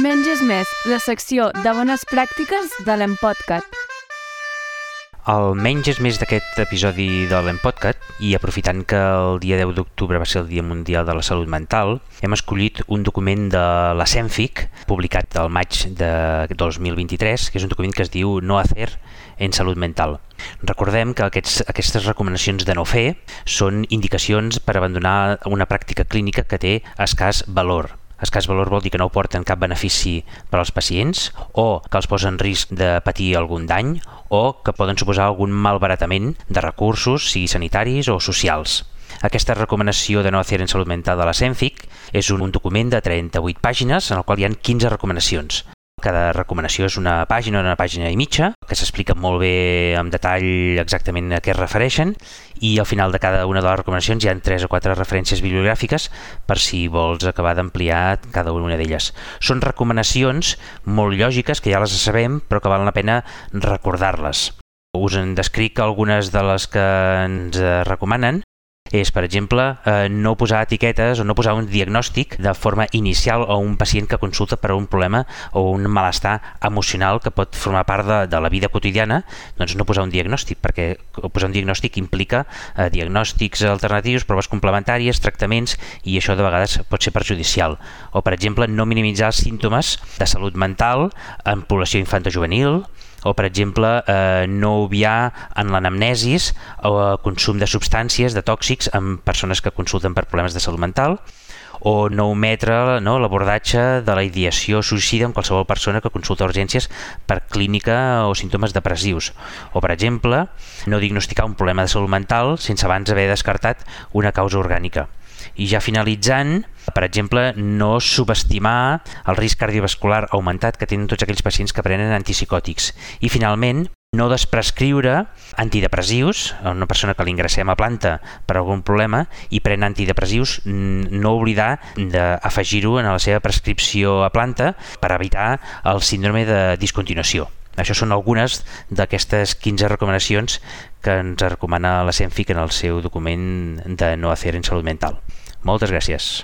Menys és més, la secció de bones pràctiques de l'Empodcat. El menys és més d'aquest episodi de l'Empodcat i aprofitant que el dia 10 d'octubre va ser el Dia Mundial de la Salut Mental, hem escollit un document de la CENFIC publicat al maig de 2023, que és un document que es diu No hacer en salut mental. Recordem que aquests, aquestes recomanacions de no fer són indicacions per abandonar una pràctica clínica que té escàs valor, escàs valor vol dir que no porten cap benefici per als pacients o que els posa en risc de patir algun dany o que poden suposar algun malbaratament de recursos, sigui sanitaris o socials. Aquesta recomanació de no hacer en salut mental de la CENFIC és un document de 38 pàgines en el qual hi ha 15 recomanacions. Cada recomanació és una pàgina, una pàgina i mitja, que s'explica molt bé en detall exactament a què es refereixen i al final de cada una de les recomanacions hi ha tres o quatre referències bibliogràfiques per si vols acabar d'ampliar cada una d'elles. Són recomanacions molt lògiques, que ja les sabem, però que val la pena recordar-les. Us en descric algunes de les que ens recomanen és, per exemple, eh, no posar etiquetes o no posar un diagnòstic de forma inicial a un pacient que consulta per un problema o un malestar emocional que pot formar part de, de la vida quotidiana, doncs no posar un diagnòstic, perquè posar un diagnòstic implica eh, diagnòstics alternatius, proves complementàries, tractaments, i això de vegades pot ser perjudicial. O, per exemple, no minimitzar els símptomes de salut mental en població infantojuvenil, o per exemple eh, no obviar en l'anamnesis el consum de substàncies, de tòxics en persones que consulten per problemes de salut mental o no ometre no, l'abordatge de la ideació suïcida en qualsevol persona que consulta urgències per clínica o símptomes depressius. O, per exemple, no diagnosticar un problema de salut mental sense abans haver descartat una causa orgànica. I ja finalitzant, per exemple, no subestimar el risc cardiovascular augmentat que tenen tots aquells pacients que prenen antipsicòtics. I finalment, no desprescriure antidepressius a una persona que l'ingressem a planta per algun problema i pren antidepressius, no oblidar d'afegir-ho en la seva prescripció a planta per evitar el síndrome de discontinuació. Això són algunes d'aquestes 15 recomanacions que ens recomana la CENFIC en el seu document de no hacer en salut mental. Moltes gràcies.